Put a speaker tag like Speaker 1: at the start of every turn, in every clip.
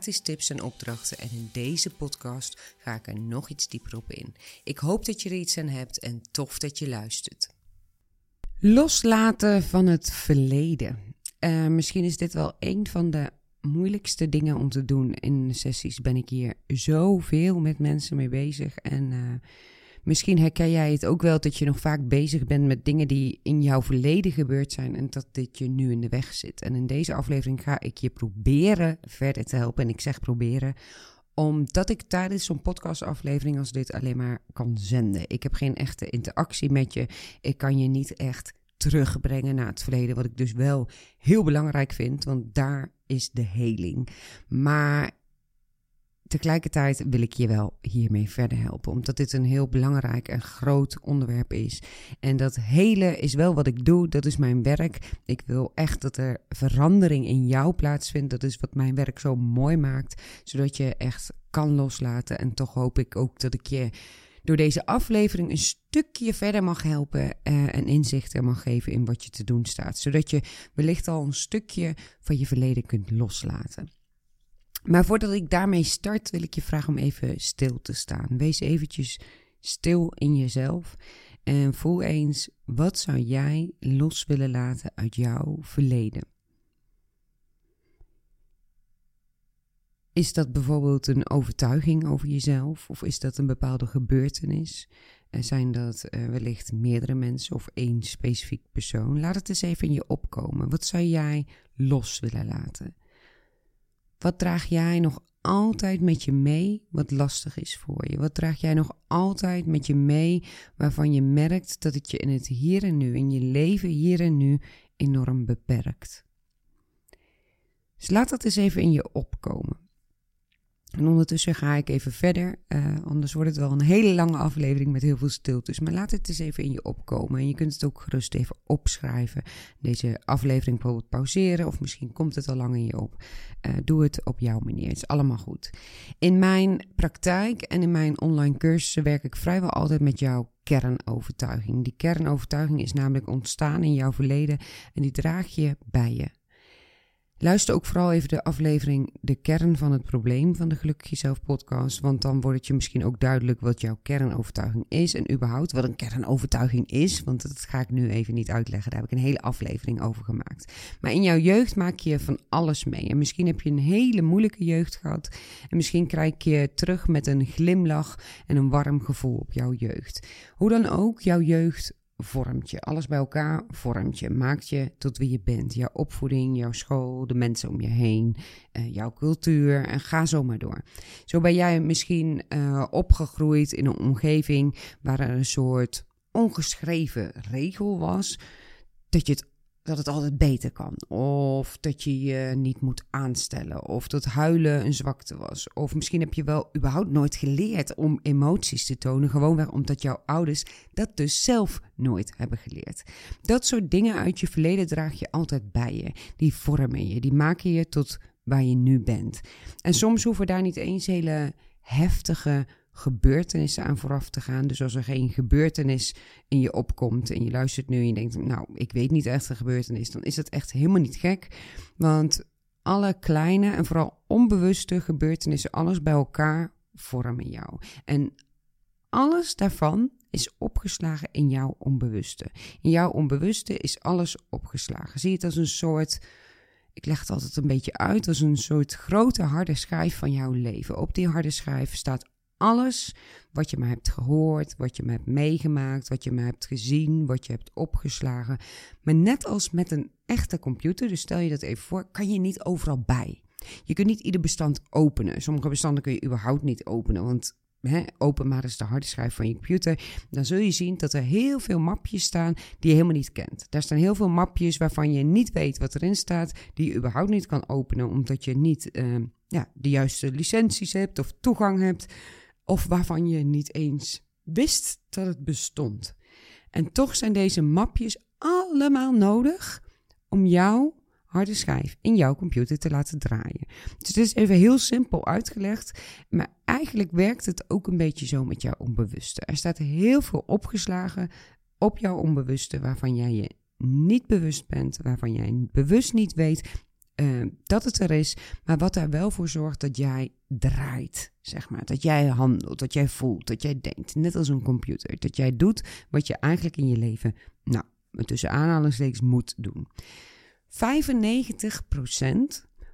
Speaker 1: tips en opdrachten. En in deze podcast ga ik er nog iets dieper op in. Ik hoop dat je er iets aan hebt en tof dat je luistert. Loslaten van het verleden. Uh, misschien is dit wel een van de moeilijkste dingen om te doen. In sessies ben ik hier zoveel met mensen mee bezig. En uh, misschien herken jij het ook wel dat je nog vaak bezig bent met dingen die in jouw verleden gebeurd zijn. En dat dit je nu in de weg zit. En in deze aflevering ga ik je proberen verder te helpen. En ik zeg proberen omdat ik tijdens zo'n podcastaflevering als dit alleen maar kan zenden. Ik heb geen echte interactie met je. Ik kan je niet echt terugbrengen naar het verleden. Wat ik dus wel heel belangrijk vind, want daar is de heling. Maar tegelijkertijd wil ik je wel hiermee verder helpen, omdat dit een heel belangrijk en groot onderwerp is. En dat hele is wel wat ik doe, dat is mijn werk. Ik wil echt dat er verandering in jou plaatsvindt. Dat is wat mijn werk zo mooi maakt, zodat je echt kan loslaten. En toch hoop ik ook dat ik je door deze aflevering een stukje verder mag helpen uh, en inzichten mag geven in wat je te doen staat. Zodat je wellicht al een stukje van je verleden kunt loslaten. Maar voordat ik daarmee start, wil ik je vragen om even stil te staan. Wees eventjes stil in jezelf en voel eens wat zou jij los willen laten uit jouw verleden. Is dat bijvoorbeeld een overtuiging over jezelf of is dat een bepaalde gebeurtenis? zijn dat uh, wellicht meerdere mensen of één specifiek persoon? Laat het eens even in je opkomen. Wat zou jij los willen laten? Wat draag jij nog altijd met je mee wat lastig is voor je? Wat draag jij nog altijd met je mee waarvan je merkt dat het je in het hier en nu, in je leven hier en nu, enorm beperkt? Dus laat dat eens even in je opkomen. En ondertussen ga ik even verder, uh, anders wordt het wel een hele lange aflevering met heel veel stiltes. Maar laat het eens even in je opkomen. En je kunt het ook gerust even opschrijven. Deze aflevering bijvoorbeeld pauzeren, of misschien komt het al lang in je op. Uh, doe het op jouw manier. Het is allemaal goed. In mijn praktijk en in mijn online cursussen werk ik vrijwel altijd met jouw kernovertuiging. Die kernovertuiging is namelijk ontstaan in jouw verleden en die draag je bij je. Luister ook vooral even de aflevering De kern van het probleem van de Gelukkig Jezelf podcast. Want dan wordt het je misschien ook duidelijk wat jouw kernovertuiging is. En überhaupt wat een kernovertuiging is. Want dat ga ik nu even niet uitleggen. Daar heb ik een hele aflevering over gemaakt. Maar in jouw jeugd maak je van alles mee. En misschien heb je een hele moeilijke jeugd gehad. En misschien krijg je terug met een glimlach en een warm gevoel op jouw jeugd. Hoe dan ook, jouw jeugd vormt je. Alles bij elkaar vormt je, maakt je tot wie je bent. Jouw opvoeding, jouw school, de mensen om je heen, uh, jouw cultuur en ga zo maar door. Zo ben jij misschien uh, opgegroeid in een omgeving waar er een soort ongeschreven regel was dat je het dat het altijd beter kan. Of dat je je niet moet aanstellen. Of dat huilen een zwakte was. Of misschien heb je wel überhaupt nooit geleerd om emoties te tonen. Gewoonweg omdat jouw ouders dat dus zelf nooit hebben geleerd. Dat soort dingen uit je verleden draag je altijd bij je. Die vormen je. Die maken je tot waar je nu bent. En soms hoeven daar niet eens hele heftige gebeurtenissen aan vooraf te gaan. Dus als er geen gebeurtenis in je opkomt en je luistert nu en je denkt, nou, ik weet niet echt een gebeurtenis, dan is dat echt helemaal niet gek. Want alle kleine en vooral onbewuste gebeurtenissen, alles bij elkaar vormen jou. En alles daarvan is opgeslagen in jouw onbewuste. In jouw onbewuste is alles opgeslagen. Zie het als een soort ik leg het altijd een beetje uit als een soort grote harde schijf van jouw leven. Op die harde schijf staat alles wat je maar hebt gehoord, wat je maar hebt meegemaakt, wat je maar hebt gezien, wat je hebt opgeslagen. Maar net als met een echte computer, dus stel je dat even voor, kan je niet overal bij. Je kunt niet ieder bestand openen. Sommige bestanden kun je überhaupt niet openen, want hè, open maar eens de harde schijf van je computer, dan zul je zien dat er heel veel mapjes staan die je helemaal niet kent. Daar staan heel veel mapjes waarvan je niet weet wat erin staat, die je überhaupt niet kan openen, omdat je niet uh, ja, de juiste licenties hebt of toegang hebt, of waarvan je niet eens wist dat het bestond. En toch zijn deze mapjes allemaal nodig om jouw harde schijf in jouw computer te laten draaien. Dus het is even heel simpel uitgelegd, maar eigenlijk werkt het ook een beetje zo met jouw onbewuste. Er staat heel veel opgeslagen op jouw onbewuste waarvan jij je niet bewust bent, waarvan jij bewust niet weet uh, dat het er is, maar wat er wel voor zorgt dat jij draait, zeg maar. Dat jij handelt, dat jij voelt, dat jij denkt, net als een computer. Dat jij doet wat je eigenlijk in je leven, nou, tussen aanhalingstekens moet doen. 95%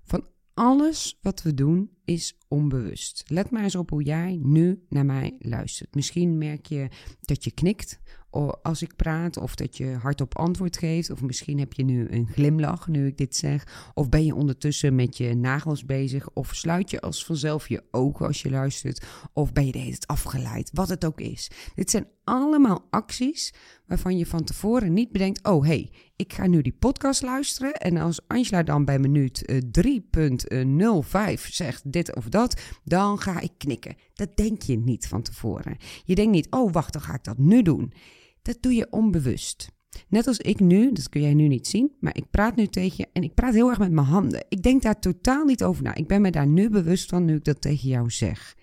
Speaker 1: van alles wat we doen is onbewust. Let maar eens op hoe jij nu naar mij luistert. Misschien merk je dat je knikt als ik praat, of dat je hardop antwoord geeft, of misschien heb je nu een glimlach nu ik dit zeg, of ben je ondertussen met je nagels bezig, of sluit je als vanzelf je ogen als je luistert, of ben je de hele tijd afgeleid, wat het ook is. Dit zijn allemaal acties waarvan je van tevoren niet bedenkt, oh hey, ik ga nu die podcast luisteren en als Angela dan bij minuut 3.05 eh, zegt dit of dat, dan ga ik knikken. Dat denk je niet van tevoren. Je denkt niet, oh wacht, dan ga ik dat nu doen. Dat doe je onbewust. Net als ik nu, dat kun jij nu niet zien, maar ik praat nu tegen je en ik praat heel erg met mijn handen. Ik denk daar totaal niet over na. Ik ben me daar nu bewust van nu ik dat tegen jou zeg.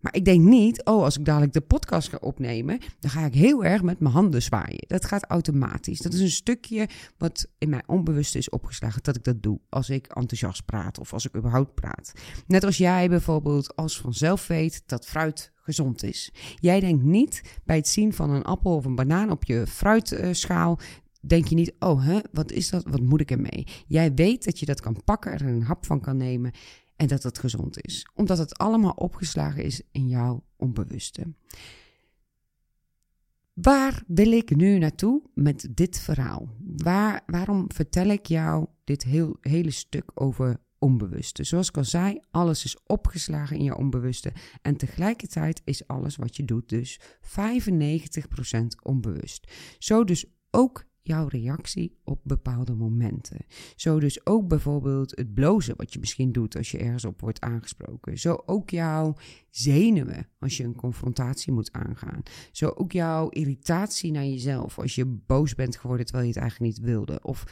Speaker 1: Maar ik denk niet, oh, als ik dadelijk de podcast ga opnemen, dan ga ik heel erg met mijn handen zwaaien. Dat gaat automatisch. Dat is een stukje wat in mijn onbewuste is opgeslagen dat ik dat doe als ik enthousiast praat of als ik überhaupt praat. Net als jij bijvoorbeeld als vanzelf weet dat fruit gezond is. Jij denkt niet bij het zien van een appel of een banaan op je fruitschaal denk je niet, oh, hè, wat is dat? Wat moet ik ermee? Jij weet dat je dat kan pakken, er een hap van kan nemen en dat het gezond is. Omdat het allemaal opgeslagen is in jouw onbewuste. Waar wil ik nu naartoe met dit verhaal? Waar, waarom vertel ik jou dit heel, hele stuk over onbewuste? Zoals ik al zei, alles is opgeslagen in je onbewuste. En tegelijkertijd is alles wat je doet dus 95% onbewust. Zo dus ook jouw reactie op bepaalde momenten. Zo dus ook bijvoorbeeld het blozen wat je misschien doet als je ergens op wordt aangesproken. Zo ook jouw zenuwen als je een confrontatie moet aangaan. Zo ook jouw irritatie naar jezelf als je boos bent geworden terwijl je het eigenlijk niet wilde. Of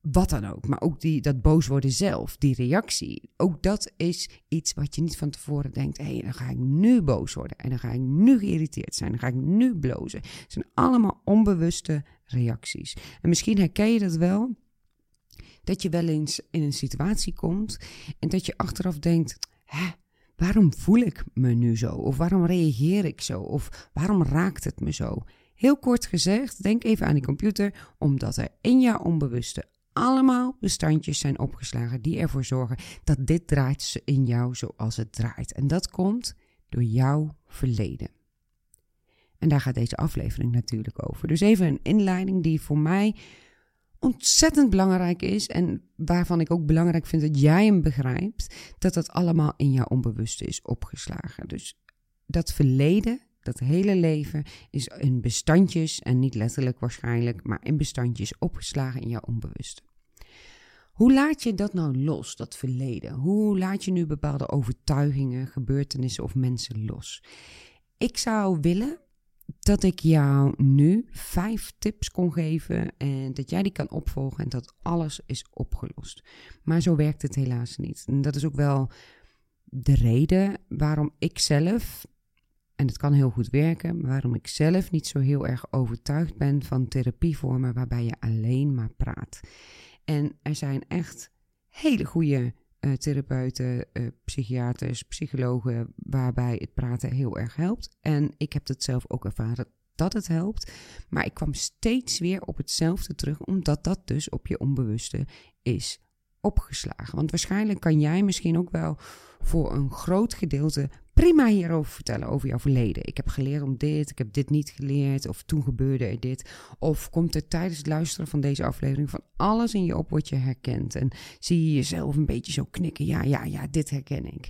Speaker 1: wat dan ook. Maar ook die, dat boos worden zelf, die reactie. Ook dat is iets wat je niet van tevoren denkt. Hé, hey, dan ga ik nu boos worden. En dan ga ik nu geïrriteerd zijn. Dan ga ik nu blozen. Het zijn allemaal onbewuste reacties. En misschien herken je dat wel. Dat je wel eens in een situatie komt. En dat je achteraf denkt. Hè, waarom voel ik me nu zo? Of waarom reageer ik zo? Of waarom raakt het me zo? Heel kort gezegd, denk even aan die computer, omdat er in jouw onbewuste allemaal bestandjes zijn opgeslagen die ervoor zorgen dat dit draait in jou zoals het draait. En dat komt door jouw verleden. En daar gaat deze aflevering natuurlijk over. Dus even een inleiding die voor mij ontzettend belangrijk is en waarvan ik ook belangrijk vind dat jij hem begrijpt, dat dat allemaal in jouw onbewuste is opgeslagen. Dus dat verleden, dat hele leven is in bestandjes, en niet letterlijk waarschijnlijk, maar in bestandjes opgeslagen in jouw onbewuste. Hoe laat je dat nou los, dat verleden? Hoe laat je nu bepaalde overtuigingen, gebeurtenissen of mensen los? Ik zou willen dat ik jou nu vijf tips kon geven en dat jij die kan opvolgen en dat alles is opgelost. Maar zo werkt het helaas niet. En dat is ook wel de reden waarom ik zelf, en het kan heel goed werken, waarom ik zelf niet zo heel erg overtuigd ben van therapievormen waarbij je alleen maar praat. En er zijn echt hele goede uh, therapeuten, uh, psychiaters, psychologen, waarbij het praten heel erg helpt. En ik heb het zelf ook ervaren dat het helpt. Maar ik kwam steeds weer op hetzelfde terug, omdat dat dus op je onbewuste is opgeslagen. Want waarschijnlijk kan jij misschien ook wel voor een groot gedeelte prima hierover vertellen, over jouw verleden. Ik heb geleerd om dit, ik heb dit niet geleerd, of toen gebeurde er dit. Of komt er tijdens het luisteren van deze aflevering van alles in je op wat je herkent. En zie je jezelf een beetje zo knikken, ja, ja, ja, dit herken ik.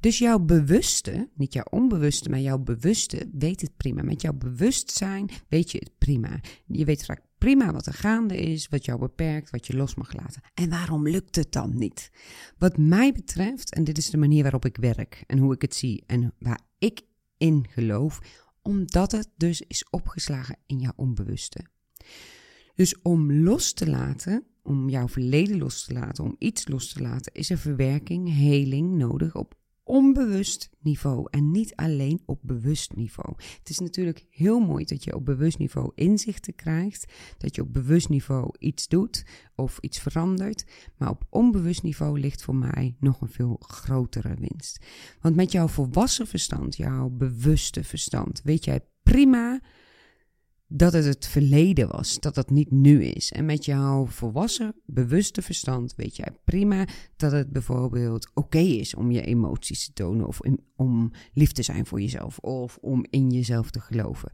Speaker 1: Dus jouw bewuste, niet jouw onbewuste, maar jouw bewuste weet het prima. Met jouw bewustzijn weet je het prima. Je weet vaak prima wat er gaande is, wat jou beperkt, wat je los mag laten. En waarom lukt het dan niet? Wat mij betreft, en dit is de manier waarop ik werk en hoe ik het zie en waar ik in geloof, omdat het dus is opgeslagen in jouw onbewuste. Dus om los te laten, om jouw verleden los te laten, om iets los te laten, is er verwerking, heling nodig op onbewust niveau en niet alleen op bewust niveau. Het is natuurlijk heel mooi dat je op bewust niveau inzichten krijgt, dat je op bewust niveau iets doet of iets verandert, maar op onbewust niveau ligt voor mij nog een veel grotere winst. Want met jouw volwassen verstand, jouw bewuste verstand, weet jij prima dat het het verleden was, dat het niet nu is. En met jouw volwassen, bewuste verstand weet jij prima dat het bijvoorbeeld oké is om je emoties te tonen of om lief te zijn voor jezelf of om in jezelf te geloven.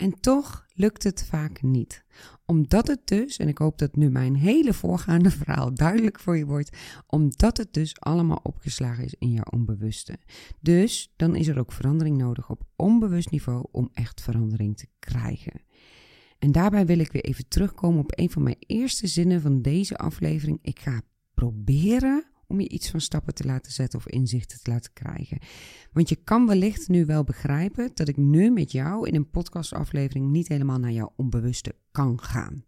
Speaker 1: En toch lukt het vaak niet. Omdat het dus, en ik hoop dat nu mijn hele voorgaande verhaal duidelijk voor je wordt, omdat het dus allemaal opgeslagen is in jouw onbewuste. Dus dan is er ook verandering nodig op onbewust niveau om echt verandering te krijgen. En daarbij wil ik weer even terugkomen op een van mijn eerste zinnen van deze aflevering. Ik ga proberen om je iets van stappen te laten zetten of inzichten te laten krijgen. Want je kan wellicht nu wel begrijpen dat ik nu met jou in een podcastaflevering niet helemaal naar jouw onbewuste kan gaan.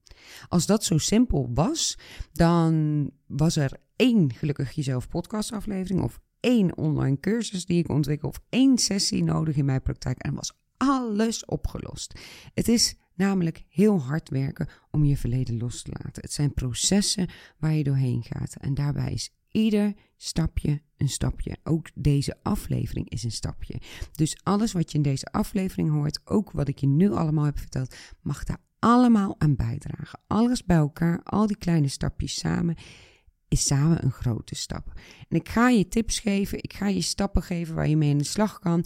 Speaker 1: Als dat zo simpel was, dan was er één gelukkig jezelf podcastaflevering of één online cursus die ik ontwikkel of één sessie nodig in mijn praktijk en was alles opgelost. Het is namelijk heel hard werken om je verleden los te laten. Het zijn processen waar je doorheen gaat en daarbij is ieder stapje een stapje. Ook deze aflevering is een stapje. Dus alles wat je in deze aflevering hoort, ook wat ik je nu allemaal heb verteld, mag daar allemaal aan bijdragen. Alles bij elkaar, al die kleine stapjes samen, is samen een grote stap. En ik ga je tips geven, ik ga je stappen geven waar je mee aan de slag kan.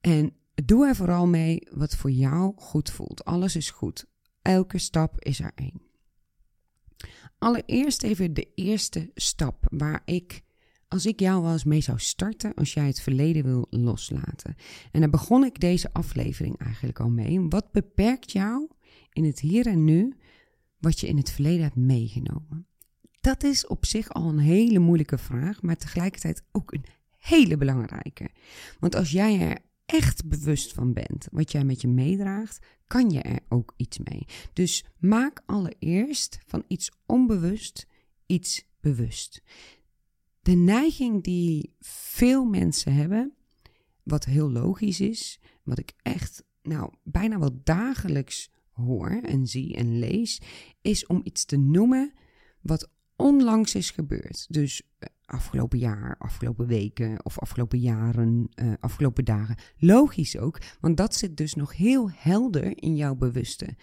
Speaker 1: En doe er vooral mee wat voor jou goed voelt. Alles is goed. Elke stap is er één. Allereerst even de eerste stap waar ik, als ik jou eens mee zou starten, als jij het verleden wil loslaten. En daar begon ik deze aflevering eigenlijk al mee. Wat beperkt jou in het hier en nu wat je in het verleden hebt meegenomen? Dat is op zich al een hele moeilijke vraag, maar tegelijkertijd ook een hele belangrijke. Want als jij er echt bewust van bent wat jij met je meedraagt, kan je er ook iets mee. Dus maak allereerst van iets onbewust iets bewust. De neiging die veel mensen hebben, wat heel logisch is, wat ik echt nou bijna wel dagelijks hoor en zie en lees, is om iets te noemen wat onlangs is gebeurd. Dus eh, afgelopen jaar, afgelopen weken of afgelopen jaren, uh, afgelopen dagen. Logisch ook, want dat zit dus nog heel helder in jouw bewuste.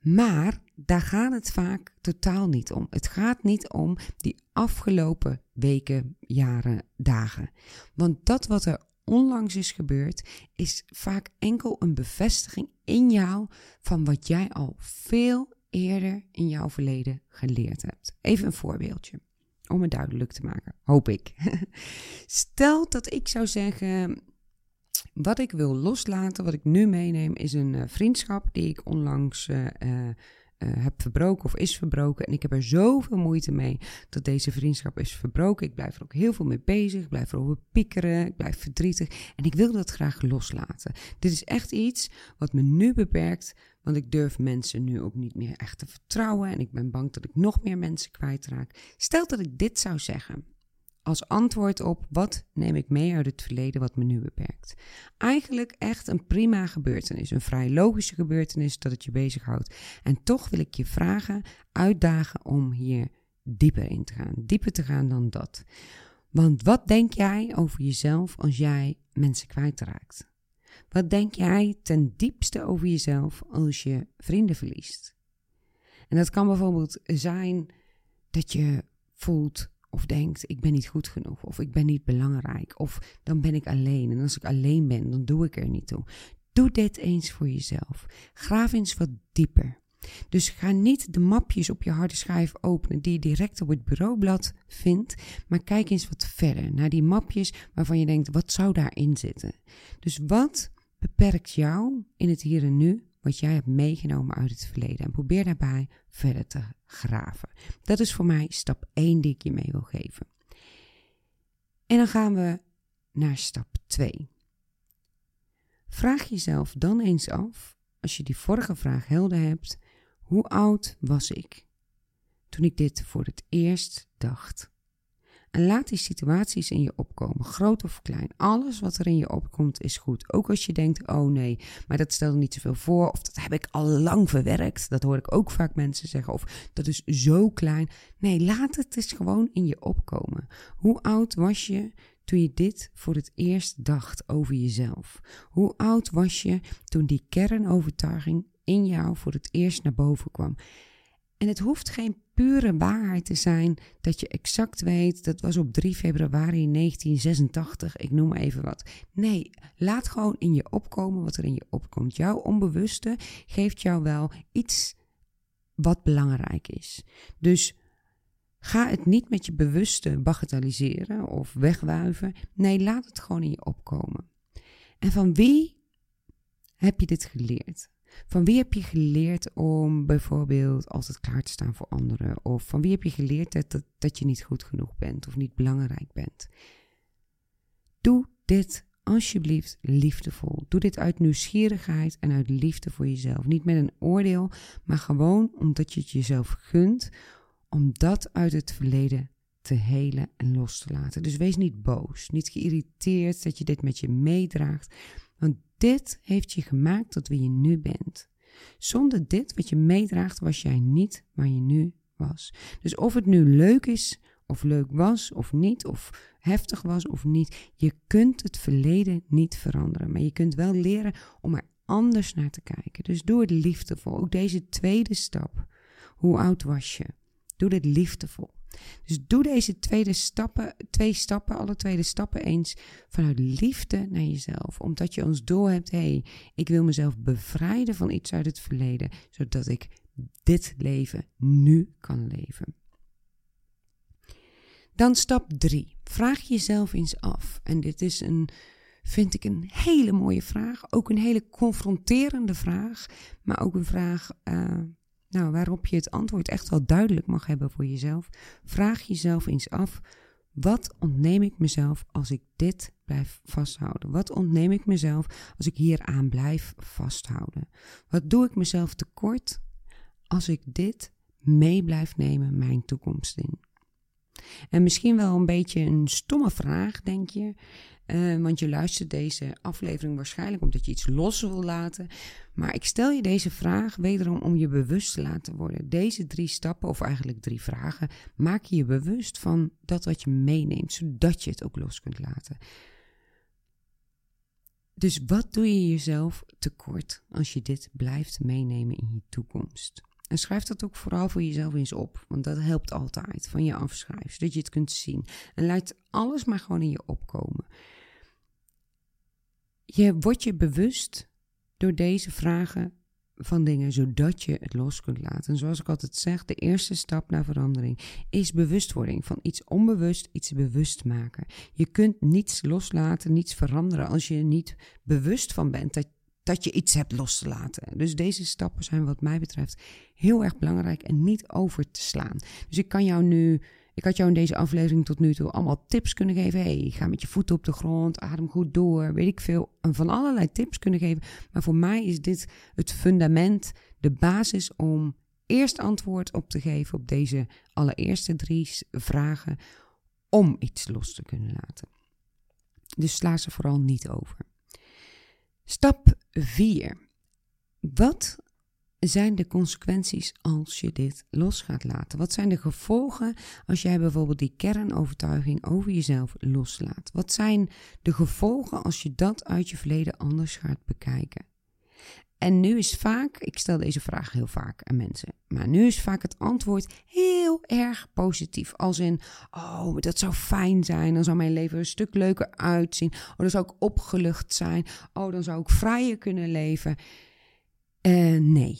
Speaker 1: Maar daar gaat het vaak totaal niet om. Het gaat niet om die afgelopen weken, jaren, dagen. Want dat wat er onlangs is gebeurd, is vaak enkel een bevestiging in jou van wat jij al veel eerder in jouw verleden geleerd hebt. Even een voorbeeldje om het duidelijk te maken, hoop ik. Stel dat ik zou zeggen, wat ik wil loslaten, wat ik nu meeneem, is een uh, vriendschap die ik onlangs uh, uh, heb verbroken of is verbroken. En ik heb er zoveel moeite mee dat deze vriendschap is verbroken. Ik blijf er ook heel veel mee bezig. Ik blijf erover piekeren. Ik blijf verdrietig. En ik wil dat graag loslaten. Dit is echt iets wat me nu beperkt. Want ik durf mensen nu ook niet meer echt te vertrouwen. En ik ben bang dat ik nog meer mensen kwijtraak. Stel dat ik dit zou zeggen. Als antwoord op wat neem ik mee uit het verleden wat me nu beperkt. Eigenlijk echt een prima gebeurtenis. Een vrij logische gebeurtenis dat het je bezighoudt. En toch wil ik je vragen, uitdagen om hier dieper in te gaan. Dieper te gaan dan dat. Want wat denk jij over jezelf als jij mensen kwijtraakt? Wat denk jij ten diepste over jezelf als je vrienden verliest? En dat kan bijvoorbeeld zijn dat je voelt of denkt: ik ben niet goed genoeg, of ik ben niet belangrijk, of dan ben ik alleen. En als ik alleen ben, dan doe ik er niet toe. Doe dit eens voor jezelf. Graaf eens wat dieper. Dus ga niet de mapjes op je harde schijf openen die je direct op het bureaublad vindt, maar kijk eens wat verder naar die mapjes waarvan je denkt, wat zou daarin zitten? Dus wat beperkt jou in het hier en nu, wat jij hebt meegenomen uit het verleden? En probeer daarbij verder te graven. Dat is voor mij stap 1 die ik je mee wil geven. En dan gaan we naar stap 2. Vraag jezelf dan eens af, als je die vorige vraag helder hebt, hoe oud was ik toen ik dit voor het eerst dacht? En laat die situaties in je opkomen, groot of klein. Alles wat er in je opkomt is goed. Ook als je denkt, oh nee, maar dat stelt niet zoveel voor. Of dat heb ik al lang verwerkt. Dat hoor ik ook vaak mensen zeggen. Of dat is zo klein. Nee, laat het eens gewoon in je opkomen. Hoe oud was je toen je dit voor het eerst dacht over jezelf? Hoe oud was je toen die kernovertuiging in jou voor het eerst naar boven kwam? En het hoeft geen pure waarheid te zijn dat je exact weet, dat was op 3 februari 1986, ik noem maar even wat. Nee, laat gewoon in je opkomen wat er in je opkomt. Jouw onbewuste geeft jou wel iets wat belangrijk is. Dus ga het niet met je bewuste bagatelliseren of wegwuiven. Nee, laat het gewoon in je opkomen. En van wie heb je dit geleerd? Van wie heb je geleerd om bijvoorbeeld altijd klaar te staan voor anderen? Of van wie heb je geleerd dat, dat, je niet goed genoeg bent of niet belangrijk bent? Doe dit alsjeblieft liefdevol. Doe dit uit nieuwsgierigheid en uit liefde voor jezelf. Niet met een oordeel, maar gewoon omdat je het jezelf gunt om dat uit het verleden te helen en los te laten. Dus wees niet boos, niet geïrriteerd dat je dit met je meedraagt. Want dit heeft je gemaakt tot wie je nu bent. Zonder dit wat je meedraagt, was jij niet waar je nu was. Dus of het nu leuk is, of leuk was of niet, of heftig was of niet, je kunt het verleden niet veranderen. Maar je kunt wel leren om er anders naar te kijken. Dus doe het liefdevol. Ook deze tweede stap. Hoe oud was je? Doe dit liefdevol. Dus doe deze tweede stappen, twee stappen, alle tweede stappen eens vanuit liefde naar jezelf. Omdat je ons door hebt, hé, hey, ik wil mezelf bevrijden van iets uit het verleden, zodat ik dit leven nu kan leven. Dan stap 3. Vraag jezelf eens af. En dit is een, vind ik een hele mooie vraag. Ook een hele confronterende vraag. Maar ook een vraag uh, nou, waarop je het antwoord echt wel duidelijk mag hebben voor jezelf. Vraag jezelf eens af: wat ontneem ik mezelf als ik dit blijf vasthouden? Wat ontneem ik mezelf als ik hieraan blijf vasthouden? Wat doe ik mezelf tekort als ik dit mee blijf nemen mijn toekomst in? En misschien wel een beetje een stomme vraag, denk je. Uh, want je luistert deze aflevering waarschijnlijk omdat je iets los wil laten. Maar ik stel je deze vraag wederom om je bewust te laten worden. Deze drie stappen, of eigenlijk drie vragen, maak je je bewust van dat wat je meeneemt, zodat je het ook los kunt laten. Dus wat doe je jezelf tekort als je dit blijft meenemen in je toekomst? En schrijf dat ook vooral voor jezelf eens op, want dat helpt altijd van je afschrijven, zodat je het kunt zien. En laat alles maar gewoon in je opkomen. Je wordt je bewust door deze vragen van dingen, zodat je het los kunt laten. En zoals ik altijd zeg, de eerste stap naar verandering is bewustwording. Van iets onbewust iets bewust maken. Je kunt niets loslaten, niets veranderen als je er niet bewust van bent dat, dat je iets hebt los te laten. Dus deze stappen zijn wat mij betreft heel erg belangrijk en niet over te slaan. Dus ik kan jou nu ik had jou in deze aflevering tot nu toe allemaal tips kunnen geven. Hey, ga met je voeten op de grond, adem goed door, weet ik veel. En van allerlei tips kunnen geven. Maar voor mij is dit het fundament, de basis om eerst antwoord op te geven op deze allereerste drie vragen. Om iets los te kunnen laten. Dus sla ze vooral niet over. Stap 4. Wat zijn de consequenties als je dit los gaat laten? Wat zijn de gevolgen als jij bijvoorbeeld die kernovertuiging over jezelf loslaat? Wat zijn de gevolgen als je dat uit je verleden anders gaat bekijken? En nu is vaak, ik stel deze vraag heel vaak aan mensen, maar nu is vaak het antwoord heel erg positief. Als in, oh, dat zou fijn zijn, dan zou mijn leven een stuk leuker uitzien. Oh, dan zou ik opgelucht zijn. Oh, dan zou ik vrijer kunnen leven. Uh, nee.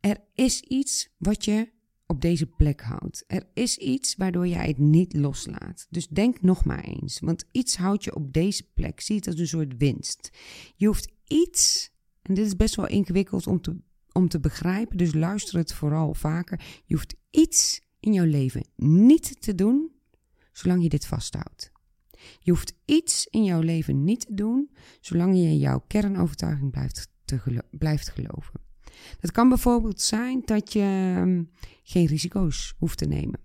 Speaker 1: Er is iets wat je op deze plek houdt. Er is iets waardoor jij het niet loslaat. Dus denk nog maar eens, want iets houdt je op deze plek. Zie het als een soort winst. Je hoeft iets, en dit is best wel ingewikkeld om te, om te begrijpen, dus luister het vooral vaker. Je hoeft iets in jouw leven niet te doen, zolang je dit vasthoudt. Je hoeft iets in jouw leven niet te doen, zolang je jouw kernovertuiging blijft, te blijft geloven. Dat kan bijvoorbeeld zijn dat je ehm, geen risico's hoeft te nemen.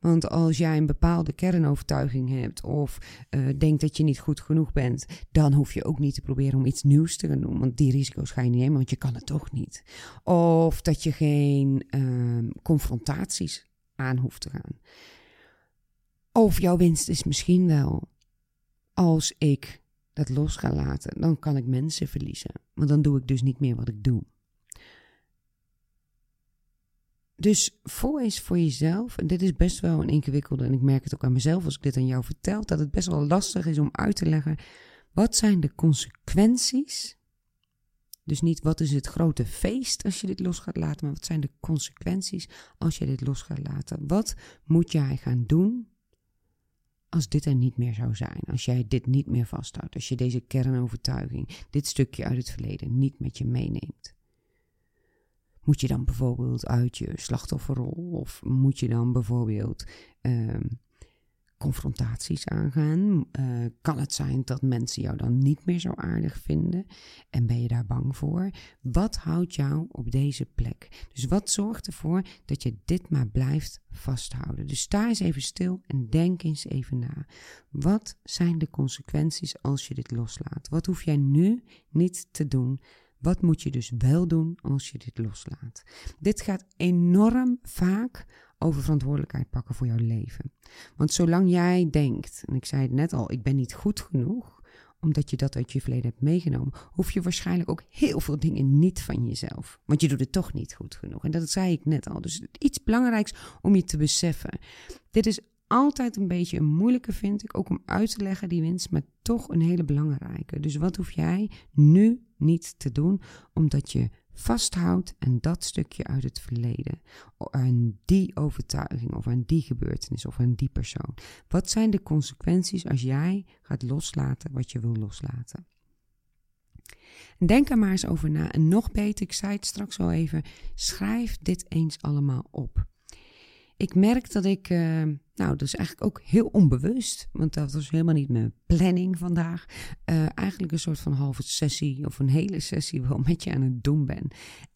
Speaker 1: Want als jij een bepaalde kernovertuiging hebt of uh, denkt dat je niet goed genoeg bent, dan hoef je ook niet te proberen om iets nieuws te gaan doen. Want die risico's ga je niet nemen, want je kan het toch niet. Of dat je geen uh, confrontaties aan hoeft te gaan. Of jouw winst is misschien wel, als ik dat los ga laten, dan kan ik mensen verliezen. Want dan doe ik dus niet meer wat ik doe. Dus voor eens voor jezelf, en dit is best wel een ingewikkelde, en ik merk het ook aan mezelf als ik dit aan jou vertel, dat het best wel lastig is om uit te leggen, wat zijn de consequenties? Dus niet wat is het grote feest als je dit los gaat laten, maar wat zijn de consequenties als je dit los gaat laten? Wat moet jij gaan doen als dit er niet meer zou zijn? Als jij dit niet meer vasthoudt, als je deze kernovertuiging, dit stukje uit het verleden niet met je meeneemt? Moet je dan bijvoorbeeld uit je slachtofferrol of moet je dan bijvoorbeeld ehm, confrontaties aangaan? Uh, kan het zijn dat mensen jou dan niet meer zo aardig vinden en ben je daar bang voor? Wat houdt jou op deze plek? Dus wat zorgt ervoor dat je dit maar blijft vasthouden? Dus sta eens even stil en denk eens even na. Wat zijn de consequenties als je dit loslaat? Wat hoef jij nu niet te doen? Wat moet je dus wel doen als je dit loslaat? Dit gaat enorm vaak over verantwoordelijkheid pakken voor jouw leven. Want zolang jij denkt, en ik zei het net al, ik ben niet goed genoeg, omdat je dat uit je verleden hebt meegenomen, hoef je waarschijnlijk ook heel veel dingen niet van jezelf. Want je doet het toch niet goed genoeg. En dat zei ik net al. Dus iets belangrijks om je te beseffen. Dit is altijd een beetje een moeilijke, vind ik, ook om uit te leggen die winst, maar toch een hele belangrijke. Dus wat hoef jij nu niet te doen, omdat je vasthoudt aan dat stukje uit het verleden, aan die overtuiging of aan die gebeurtenis of aan die persoon? Wat zijn de consequenties als jij gaat loslaten wat je wil loslaten? Denk er maar eens over na. En nog beter, ik zei het straks al even, schrijf dit eens allemaal op ik merk dat ik, uh, nou, dus eigenlijk ook heel onbewust, want dat was helemaal niet mijn planning vandaag, uh, eigenlijk een soort van halve sessie of een hele sessie wel met je aan het doen ben.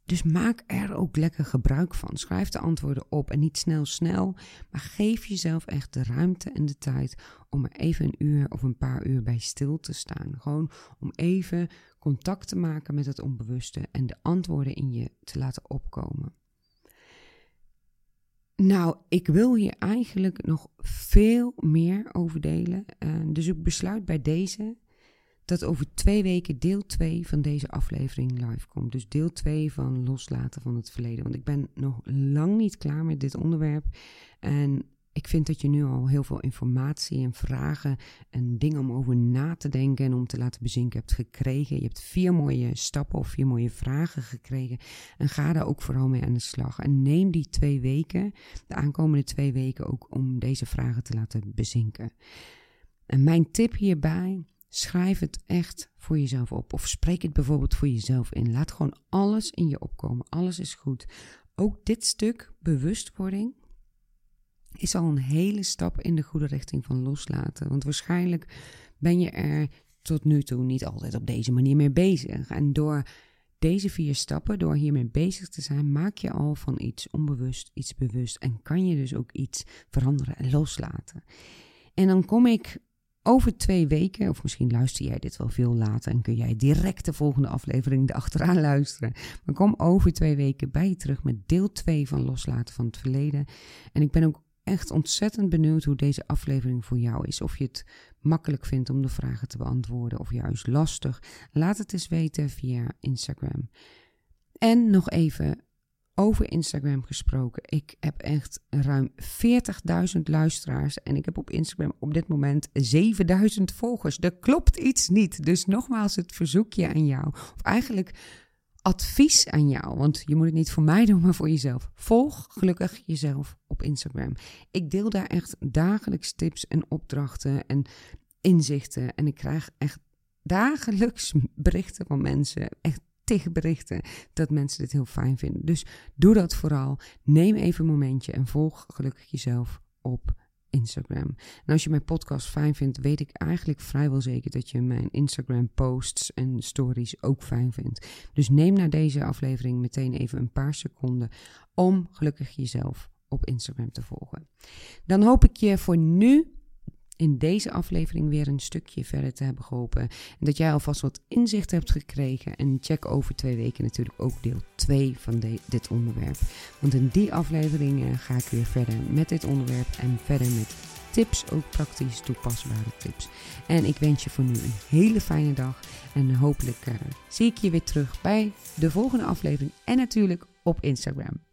Speaker 1: Dus maak er ook lekker gebruik van. Schrijf de antwoorden op en niet snel snel, maar geef jezelf echt de ruimte en de tijd om er even een uur of een paar uur bij stil te staan. Gewoon om even contact te maken met het onbewuste en de antwoorden in je te laten opkomen. Nou, ik wil hier eigenlijk nog veel meer over delen. Uh, dus ik besluit bij deze dat over twee weken deel 2 van deze aflevering live komt. Dus deel 2 van loslaten van het verleden. Want ik ben nog lang niet klaar met dit onderwerp. En ik vind dat je nu al heel veel informatie en vragen en dingen om over na te denken en om te laten bezinken hebt gekregen. Je hebt vier mooie stappen of vier mooie vragen gekregen. En ga daar ook vooral mee aan de slag. En neem die twee weken, de aankomende twee weken, ook om deze vragen te laten bezinken. En mijn tip hierbij. Schrijf het echt voor jezelf op. Of spreek het bijvoorbeeld voor jezelf in. Laat gewoon alles in je opkomen. Alles is goed. Ook dit stuk bewustwording is al een hele stap in de goede richting van loslaten. Want waarschijnlijk ben je er tot nu toe niet altijd op deze manier mee bezig. En door deze vier stappen, door hiermee bezig te zijn, maak je al van iets onbewust iets bewust. En kan je dus ook iets veranderen en loslaten. En dan kom ik over twee weken, of misschien luister jij dit wel veel later en kun jij direct de volgende aflevering erachteraan luisteren. Maar kom over twee weken bij je terug met deel 2 van Loslaten van het Verleden. En ik ben ook echt ontzettend benieuwd hoe deze aflevering voor jou is. Of je het makkelijk vindt om de vragen te beantwoorden of juist lastig. Laat het eens weten via Instagram. En nog even over Instagram gesproken. Ik heb echt ruim 40.000 luisteraars en ik heb op Instagram op dit moment 7.000 volgers. Er klopt iets niet. Dus nogmaals het verzoekje aan jou. Of eigenlijk advies aan jou, want je moet het niet voor mij doen, maar voor jezelf. Volg gelukkig jezelf op Instagram. Ik deel daar echt dagelijks tips en opdrachten en inzichten. En ik krijg echt dagelijks berichten van mensen. Echt tegen berichten dat mensen dit heel fijn vinden. Dus doe dat vooral. Neem even een momentje en volg gelukkig jezelf op Instagram. En als je mijn podcast fijn vindt, weet ik eigenlijk vrijwel zeker dat je mijn Instagram posts en stories ook fijn vindt. Dus neem na deze aflevering meteen even een paar seconden om gelukkig jezelf op Instagram te volgen. Dan hoop ik je voor nu in deze aflevering weer een stukje verder te hebben geholpen. En dat jij alvast wat inzicht hebt gekregen. En check over twee weken natuurlijk ook deel 2 van dit onderwerp. Want in die aflevering eh, ga ik weer verder met dit onderwerp en verder met tips, ook praktisch toepasbare tips. En ik wens je voor nu een hele fijne dag. En hopelijk uh, zie ik je weer terug bij de volgende aflevering. En natuurlijk op Instagram.